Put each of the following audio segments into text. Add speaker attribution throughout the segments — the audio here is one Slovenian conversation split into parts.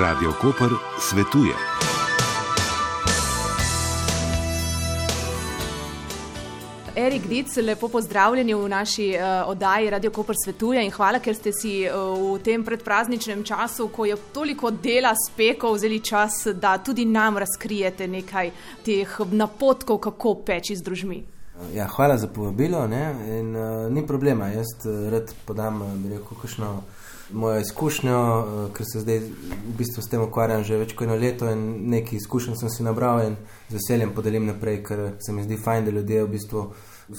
Speaker 1: Radio Koper svetuje.
Speaker 2: Erik Dic, lepo pozdravljeni v naši uh, oddaji Radio Koper svetuje in hvala, ker ste si uh, v tem predprazničnem času, ko je toliko dela spekov, vzeli čas, da tudi nam razkrijete nekaj teh napotkov, kako peči z družmi.
Speaker 3: Ja, hvala za povabilo. In, uh, ni problema, jaz uh, rad podam kakšno mojo izkušnjo, uh, ker se zdaj v bistvu s tem ukvarjam že več kot eno leto in nekaj izkušenj sem si nabral in z veseljem podelim naprej, ker se mi zdi fajn, da ljudje v bistvu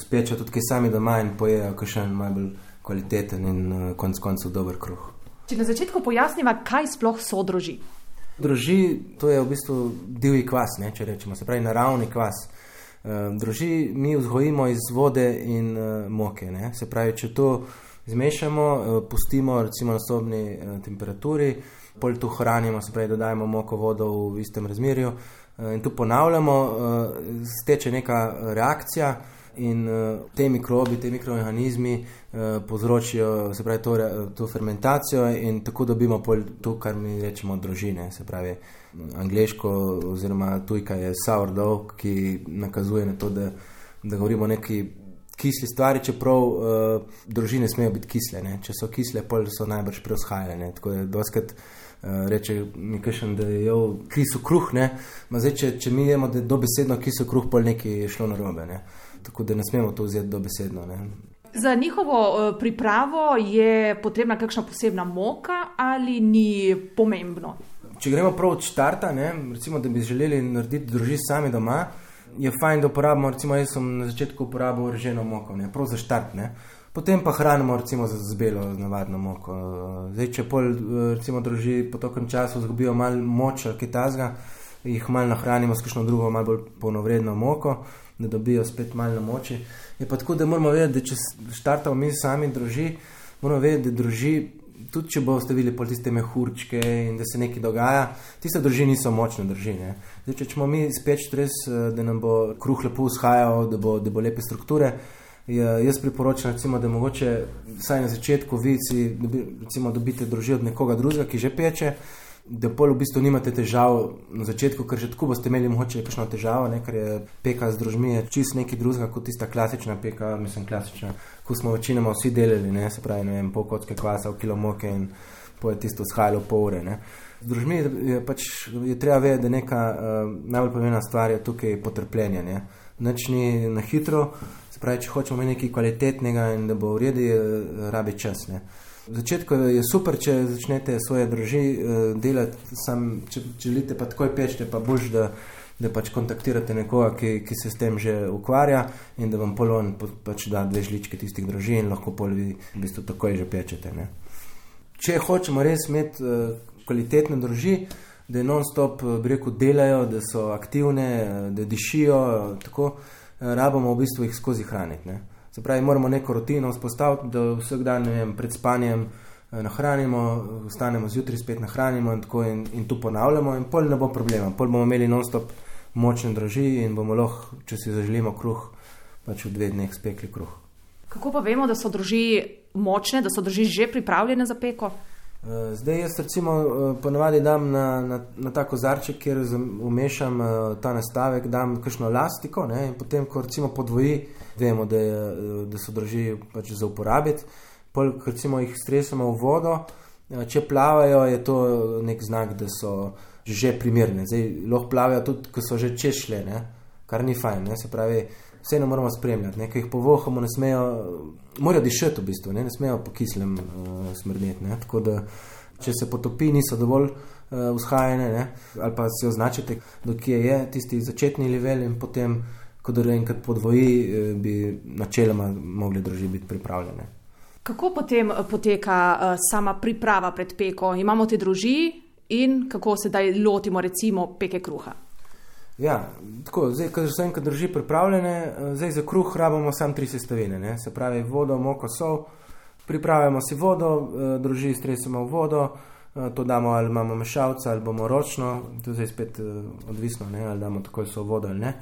Speaker 3: spečejo tudi sami doma in pojejo kakšen najbolj kvaliteten in uh, konc koncev dober kruh.
Speaker 2: Če na začetku pojasniva, kaj sploh so droži.
Speaker 3: Droži, to je v bistvu divji kvas, ne, če rečemo, se pravi naravni kvas. Ehm, droži mi vzgojimo iz vode in moke. Ne? Se pravi, če to zmešamo, uh, pustimo recimo na sobni uh, temperaturi, pol to hranimo, se pravi, dodajemo moko vodo v istem razmerju uh, in tu ponavljamo, steče neka reakcija. In uh, te mikrobi, te mikroorganizmi uh, povzročijo pravi, to, to fermentacijo, in tako dobimo to, kar mi rečemo, drožine. Se pravi, angliško, oziroma tujka je sourdough, ki nakazuje na to, da, da govorimo o neki kisli stvari, čeprav uh, družine smejo biti kisle. Ne? Če so kisle, pol so najbrž preoshajale. Tako da doskrat uh, reče mi kažem, da je jev kiso kruh, zdaj, če, če mi jemo dobesedno kiso kruh, pol nekaj je šlo narobe. Ne? Tako da ne smemo to vzeti dobesedno. Ne?
Speaker 2: Za njihovo uh, pripravo je potrebna kakšna posebna moka ali ni pomembno?
Speaker 3: če gremo prav od štarta, ne, recimo, da bi želeli narediti družino sami doma, je fajn, da uporabimo, recimo, jaz sem na začetku uporabil reženo moko, ne, prav za štart. Ne. Potem pa hranimo recimo, z, z belo, z navadno moko. Zdaj, če pol, recimo, druži po tokem času izgubijo malo moč ali kaj tasga, jih malo nahranimo s kakšno drugo, malo bolj polnovredno moko, da dobijo spet malo moči. Je pa tako, da moramo vedeti, da če štartamo mi sami druži, moramo vedeti, da druži tudi če boste videli pol tiste mehurčke in da se nekaj dogaja, tiste družine niso močne družine. Zdaj, če ćemo mi speč res, eh, da nam bo kruh lepo vzhajal, da bo, da bo lepe strukture, je, jaz priporočam, recimo, da mogoče vsaj na začetku vi si dobi, recimo, dobite družino od nekoga drugega, ki že peče, da pol v bistvu nimate težav na začetku, ker že tako boste imeli mogoče kakšno težavo, ne, ker je peka z družmi, je čist nekaj drugega kot tista klasična peka, mislim klasična, ko smo večinoma vsi delali, ne, se pravi, ne vem, pol kocke kvasa, kilo moke in poje tisto shajalo pol ure, ne. Z družmi je pač je treba vedeti, da neka uh, najbolj pomembna stvar je tukaj potrpljenje, ne. Nič ni na hitro, se pravi, če hočemo nekaj kvalitetnega in da bo v redu, rabi čas, ne. V začetku je super, če začnete svoje družine uh, delati, sam, če, želite pa takoj pečete, pa boš, da, da pač kontaktirate nekoga, ki, ki se s tem že ukvarja in da vam polon pač da dve žličke tistih družin in lahko pol vi v bistvu takoj že pečete. Ne. Če hočemo res imeti uh, kvalitetne družine, da non-stop uh, reko delajo, da so aktivne, da dišijo, tako rabimo v bistvu jih skozi hraniti. Se pravi, moramo neko rutino vzpostaviti, da vsak dan vem, pred spanjem eh, nahranimo, vstanemo zjutraj, spet nahranimo in, in, in to ponavljamo, in pol ne bo problema. Pol bomo imeli non-stop močne draži in bomo lahko, če si zaželimo kruh, pač v dveh dneh spekli kruh.
Speaker 2: Kako pa vemo, da so drži močne, da so drži že pripravljene za peko?
Speaker 3: Eh, zdaj jaz recimo eh, ponovadi dam na, na, na ta kozarček, kjer umešam ta nastavek, dam kakšno lastiko ne, in potem, ko recimo podvoji vemo, da, je, da so drži pač za uporabiti. Pol, recimo, jih stresemo v vodo, če plavajo, je to nek znak, da so že primerne. Zdaj, lahko plavajo tudi, ko so že češle, ne? kar ni fajn. Ne? Se pravi, vseeno moramo spremljati. Nekaj jih povohamo, ne smejo, morajo dišati v bistvu, ne, ne smejo po kislem uh, smrdeti. Tako da, če se potopi, niso dovolj uh, vzhajene, ali pa si označite, dokje je tisti začetni level in potem ko da enkrat podvoji, eh, bi načeloma mogli družine biti pripravljene.
Speaker 2: Kako potem poteka uh, sama priprava pred peko? Imamo te družine in kako se zdaj lotimo, recimo, peke kruha?
Speaker 3: Ja, tako, zdaj, ko so enkrat družine pripravljene, zdaj za kruh rabimo samo tri sestavine, ne? se pravi vodo, moko, sol. Pripravljamo si vodo, družine stresemo v vodo, to damo ali imamo mešalca ali bomo ročno, to zdaj spet odvisno, ne? ali damo takoj so vodo ali ne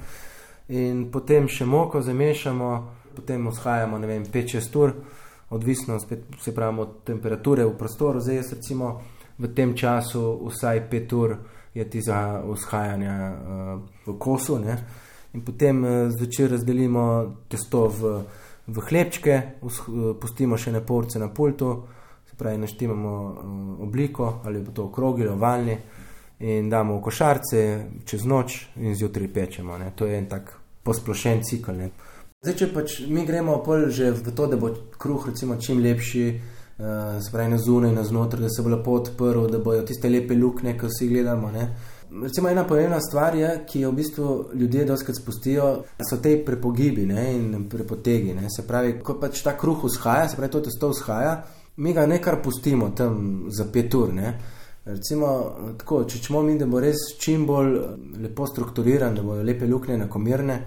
Speaker 3: in potem še moko zamešamo, potem vzhajamo 5-6 ur, odvisno spet, se pravi od temperature v prostoru. Zdaj jaz recimo v tem času vsaj pet ur je ti za vzhajanje uh, v kosu. Ne? In potem uh, zvečer razdelimo testo v, v hlebčke, uh, pustimo še ne porce na pultu, se pravi, naštemamo uh, obliko ali bo to okrogli, ovalni in damo v košarce čez noč in zjutraj pečemo. Ne? To je en tak posplošen cikl. Ne? Zdaj, če pač mi gremo že v to, da bo kruh recimo, čim lepši, uh, spravi na zunaj, na znotraj, da se bo lepo odprl, da bojo tiste lepe luknje, ki vsi gledamo. Ne? Recimo ena pomembna stvar je, ki jo v bistvu ljudje doskrat spustijo, so te prepogibi ne? in prepotegi. Ne? Se pravi, ko pač ta kruh vzhaja, se pravi, to testo vzhaja, mi ga nekar pustimo tam za pet ur. Ne? Recimo, tako, če čemo mi, da bo res čim bolj lepo strukturiran, da bodo lepe luknje enakomerne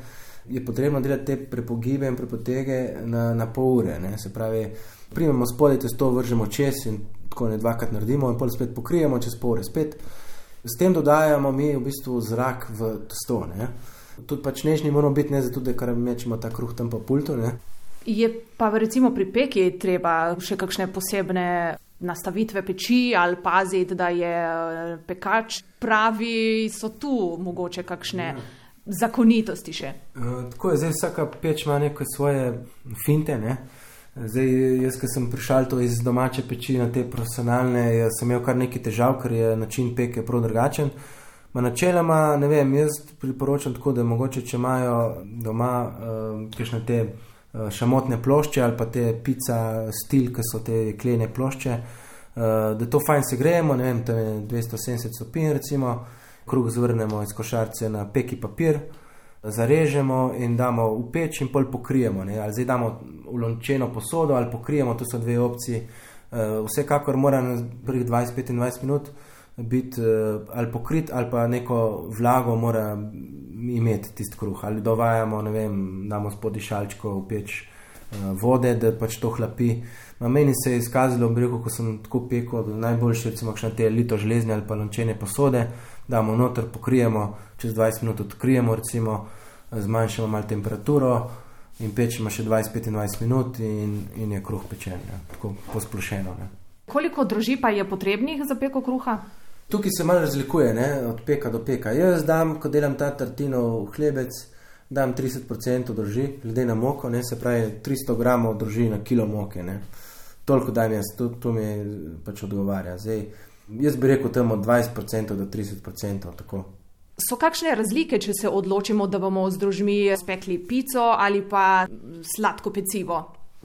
Speaker 3: je potrebno delati te prepogibe in prepotege na, na pol ure. Ne? Se pravi, primemo spodaj testo, vržemo čez in tako ne dvakrat naredimo, in pol spet pokrijemo, čez pol ure spet. S tem dodajamo mi v bistvu zrak v testo. Ne? Tudi pač nežni moramo biti, ne zato, da kar mečemo ta kruh tam po pultu. Ne?
Speaker 2: Je pa recimo pri peki treba še kakšne posebne nastavitve peči ali paziti, da je eh, pekač pravi, so tu mogoče kakšne. Ja zakonitosti še.
Speaker 3: Uh, tako je, zdaj vsaka peč ima neke svoje finte. Ne? Zdaj, jaz, ki sem prišel to iz domače peči na te profesionalne, sem imel kar nekaj težav, ker je način peke prav drugačen. Ma načeloma, ne vem, jaz priporočam tako, da mogoče, če imajo doma uh, te uh, šamotne plošče ali pa te pica stil, ki so te klene plošče, uh, da to fajn se gremo, ne vem, tam je 270 stopinj recimo kruh zvrnemo iz košarce na peki papir, zarežemo in damo v peč in pol pokrijemo. Ne? Ali zdaj damo v lončeno posodo ali pokrijemo, to so dve opcije. Vsekakor mora na prvih 20-25 minut biti ali pokrit ali pa neko vlago mora imeti tisti kruh. Ali dovajamo, ne vem, damo spodaj šalčko v peč vode, da pač to hlapi. Na meni se je izkazalo, rekel, ko sem tako pekel, da najboljše recimo še te lito železne ali pa lončene posode damo noter, pokrijemo, čez 20 minut odkrijemo, recimo, zmanjšamo malo temperaturo in pečemo še 20-25 minut, in, in je kruh pečen, ja. tako posplošeno. Ne.
Speaker 2: Koliko droži pa je potrebnih za peko kruha?
Speaker 3: Tukaj se malo razlikuje, ne? od peka do peka. Jaz dam, ko delam ta tartino v hlebec, dam 30% drži, glede na moko, ne? se pravi 300 gramov drži na kilo moke. Ne? Toliko dam jaz, to, to mi pač odgovarja. Zdaj, Jaz bi rekel temu 20% do 30%. Tako.
Speaker 2: So kakšne razlike, če se odločimo, da bomo z družmi spekli pico ali pa sladko pecivo?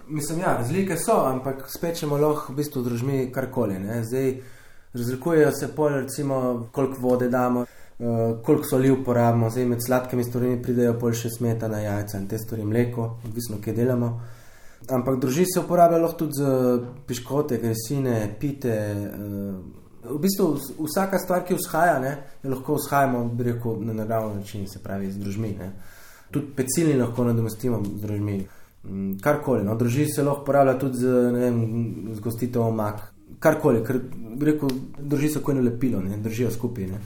Speaker 3: Mislim, ja, razlike so, ampak spečemo lahko v bistvu družmi karkoli. Ne? Zdaj razlikujejo se pol, recimo, koliko vode damo, uh, koliko soli uporabimo. Zdaj med sladkimi stvarmi pridejo pol še smetana, jajca in te stvari mleko, odvisno, kje delamo. Ampak druži se uporabljajo lahko tudi za piškote, gresine, pite. Uh, v bistvu vsaka stvar, ki vzhaja, ne, lahko vzhajamo rekel, na naravni način, se pravi z družmi. Ne. Tudi pecilni lahko nadomestimo z družmi. Mm, karkoli, no, druži se lahko uporablja tudi z, vem, z gostitev omak. Karkoli, ker rekel, drži se kot eno lepilo, ne, držijo skupaj. Ne.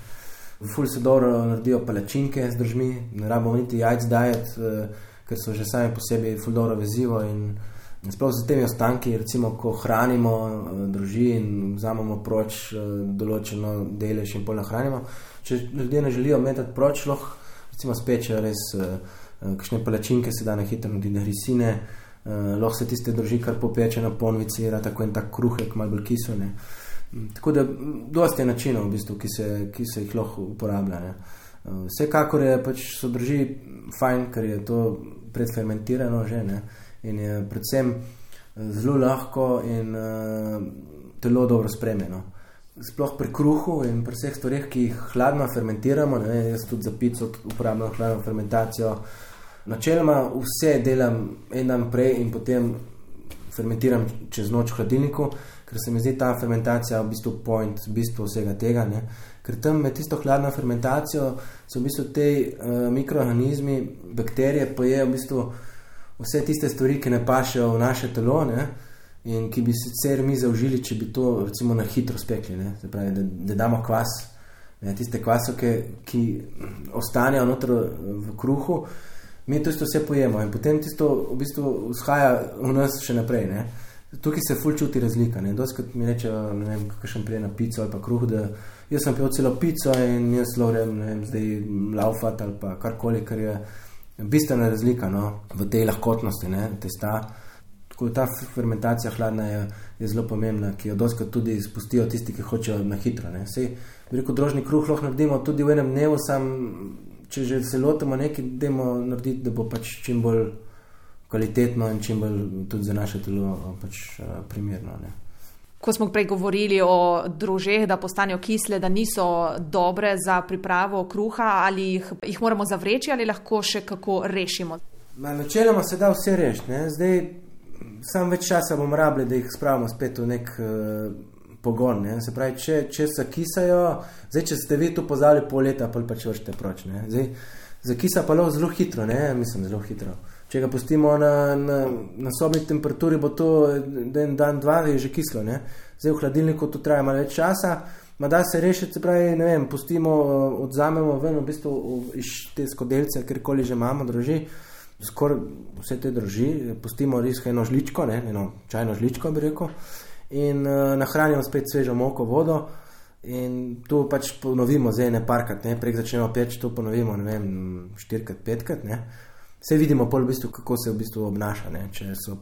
Speaker 3: Ful se dobro naredijo palačinke z družmi, ne rabimo niti jajc dajati, uh, ker so že sami po sebi ful dobro vezivo in Sploh z temi ostanki, recimo, ko hranimo eh, družino in vzamemo proč eh, določeno delež in pol nahranimo. Če ljudje ne želijo metati proč, lahko recimo spečejo res eh, kakšne palačinke, se da na hitro narediti risine, lahko se tiste drži kar popeče na ponvici, da tako en tak kruhek, malo bolj kisone. Mm, tako da dosti je načinov, v bistvu, ki, se, ki se jih lahko uporablja. Ne. Vsekakor je pač so drži fajn, ker je to predfermentirano že. Ne in je predvsem eh, zelo lahko in uh, telo dobro spremljeno. Sploh pri kruhu in pri vseh stvareh, ki jih hladno fermentiramo, ne, jaz tudi za pico uporabljam hladno fermentacijo. Načeloma vse delam en dan prej in potem fermentiram čez noč v hladilniku, ker se mi zdi ta fermentacija v bistvu point, v bistvu vsega tega. Ne. Ker tam med tisto hladno fermentacijo so v bistvu te uh, mikroorganizmi, bakterije, pojejo v bistvu vse tiste stvari, ki ne pašejo v naše telo ne, in ki bi sicer mi zaužili, če bi to recimo na hitro spekli, pravi, da, da damo kvas, ne, tiste kvasoke, ki ostanejo noter v kruhu, mi to isto vse pojemo in potem tisto v bistvu vzhaja v nas še naprej. Ne. Tukaj se ful čuti razlika. Doskrat mi reče, ne vem, kakšen prej na pico ali pa kruh, da jaz sem pil celo pico in jaz rem, ne vem, zdaj laufat ali pa karkoli, kar je bistvena razlika no, v tej lahkotnosti, ne, testa. Tako ta fermentacija hladna je, je zelo pomembna, ki jo doskrat tudi spustijo tisti, ki hočejo na hitro. Ne. Sej, rekel, drožni kruh lahko naredimo tudi v enem dnevu, sam, če že se lotimo nekaj, dajmo narediti, da bo pač čim bolj kvalitetno in čim bolj tudi za naše telo pač, primerno. Ne.
Speaker 2: Ko smo prej govorili o drožeh, da postanejo kisle, da niso dobre za pripravo kruha, ali jih, jih moramo zavreči ali lahko še kako rešimo.
Speaker 3: Na načeloma se da vse rešiti. Zdaj, sam več časa bomo rabili, da jih spravimo spet v nek uh, pogon. Ne? Se pravi, če, če se kisajo, zdaj, če ste vi tu pozali pol leta, pa pač vršite proč. Zdaj, za kisa pa lahko zelo hitro, ne? mislim, zelo hitro. Če ga pustimo na, na, na sobni temperaturi, bo to en dan, dva, je že kislo. Ne? Zdaj v hladilniku to traja malo več časa, ma da se rešiti, se pravi, ne vem, pustimo, odzamemo ven v bistvu iz te skodelce, kjerkoli že imamo, droži, skoraj vse te droži, pustimo res eno žličko, ne? eno čajno žličko bi rekel, in uh, nahranimo spet svežo moko vodo. In tu pač ponovimo, zdaj ne parkrat, ne? prej začnemo peči, to ponovimo, ne vem, štirikrat, petkrat. Ne? Vse vidimo, v bistvu, kako se v bistvu obnaša. Ne? Če so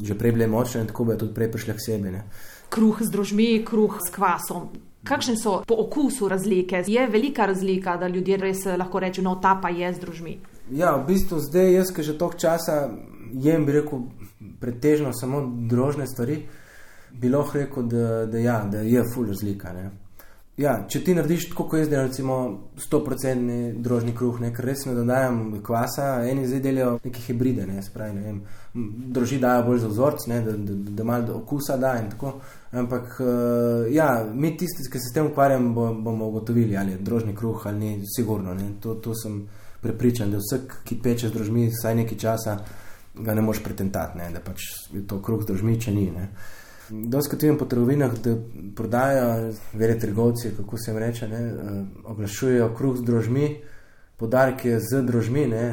Speaker 3: že prej bile močne, tako bodo tudi prej prišle k sebi. Ne?
Speaker 2: Kruh z drožmi, kruh s kvasom. Kakšne so po okusu razlike? Je velika razlika, da ljudje res lahko rečejo, no, ta pa je z drožmi.
Speaker 3: Ja, v bistvu zdaj jaz, ki že toliko časa jem, bi rekel, pretežno samo drožne stvari, bi lahko rekel, da, da, ja, da je ful razlika. Ja, če ti narediš tako, kot jaz, da recimo 100% drožni kruh, ne, ker res ne dodajam kvasa, eni zdaj delajo neke hibride, ne, spravi, ne vem, droži dajo bolj za vzorc, ne, da, da, da, da malo okusa da in tako. Ampak, uh, ja, mi tisti, ki se s tem ukvarjamo, bo, bomo ugotovili, ali je drožni kruh ali ni, sigurno. Ne, to, to sem prepričan, da vsak, ki peče z drožmi, vsaj nekaj časa ga ne moš pretentati, ne, da pač je to kruh drožmi, če ni. Ne. Doskrat vidim po trgovinah, da prodajajo, vele trgovci, kako se jim reče, ne, eh, oglašujejo kruh z drožmi, podarke z drožmi, ne.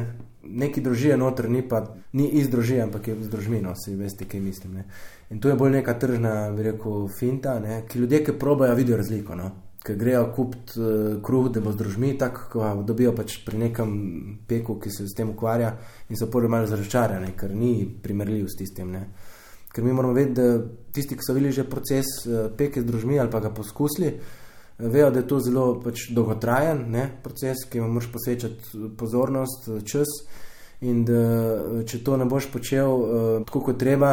Speaker 3: neki drožijo noter, ni pa ni iz droži, ampak je z drožmi, no, si veste, kaj mislim. Ne. In to je bolj neka tržna, bi rekel, finta, ne, ki ljudje, ki probajo, vidijo razliko. No. Ker grejo kupiti uh, kruh, da bo z drožmi, tako dobijo pač pri nekem peku, ki se s tem ukvarja, in so prvi malo zaračarani, ker ni primerljiv s tistim. Ne. Ker mi moramo vedeti, da tisti, ki so videli že proces uh, peke z družmi ali pa ga poskusili, uh, vejo, da je to zelo pač, dolgotrajen ne, proces, ki mu moraš posvečati pozornost, čas. In da če to ne boš počel uh, tako, kot treba,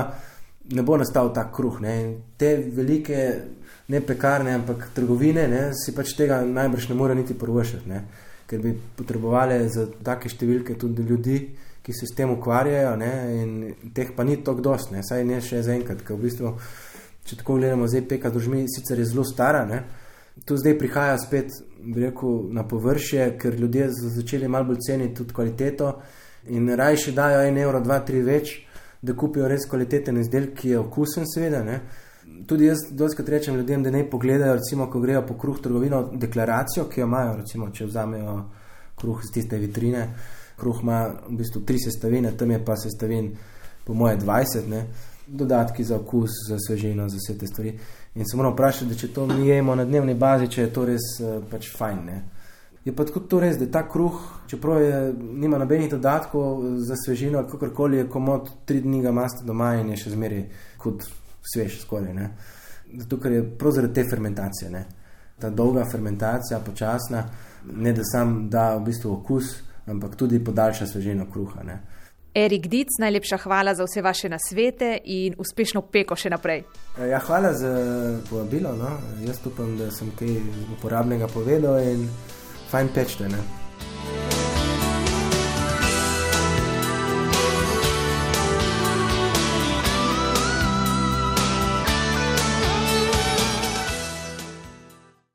Speaker 3: ne bo nastal ta kruh. Ne. Te velike, ne pekarne, ampak trgovine, ne, si pač tega najbrž ne more niti prvošiti, ker bi potrebovali za take številke tudi ljudi ki se s tem ukvarjajo, ne, in teh pa ni tako dost, ne, saj ne še za enkrat, ker v bistvu, če tako gledamo, zdaj peka družmi, sicer je zelo stara, ne, tu zdaj prihaja spet, bi rekel, na površje, ker ljudje so začeli malo bolj ceniti tudi kvaliteto in rajši dajo en evro, dva, tri več, da kupijo res kvaliteten izdelek, ki je okusen, seveda, ne. Tudi jaz doskrat rečem ljudem, da ne pogledajo, recimo, ko grejo po kruh trgovino, deklaracijo, ki jo imajo, recimo, če vzamejo kruh iz tiste vitrine, kruh ima v bistvu tri sestavine, tam je pa sestavin, po moje, 20, ne? dodatki za okus, za svežino, za vse te stvari. In se moramo vprašati, da če to mi jemo na dnevni bazi, če je to res uh, pač fajn. Ne? Je pa tako to res, da ta kruh, čeprav je, nima nobenih dodatkov za svežino, kakorkoli je komod, tri dni ga imate doma in je še zmeraj kot svež, skoraj. Ne? Zato, ker je prav zaradi te fermentacije, ne? ta dolga fermentacija, počasna, ne da sam da v bistvu okus, ampak tudi podaljša svežino kruha. Ne.
Speaker 2: Erik Dic, najlepša hvala za vse vaše nasvete in uspešno peko še naprej.
Speaker 3: Ja, hvala za povabilo. No. Jaz upam, da sem kaj uporabnega povedal in fajn pečte. Ne.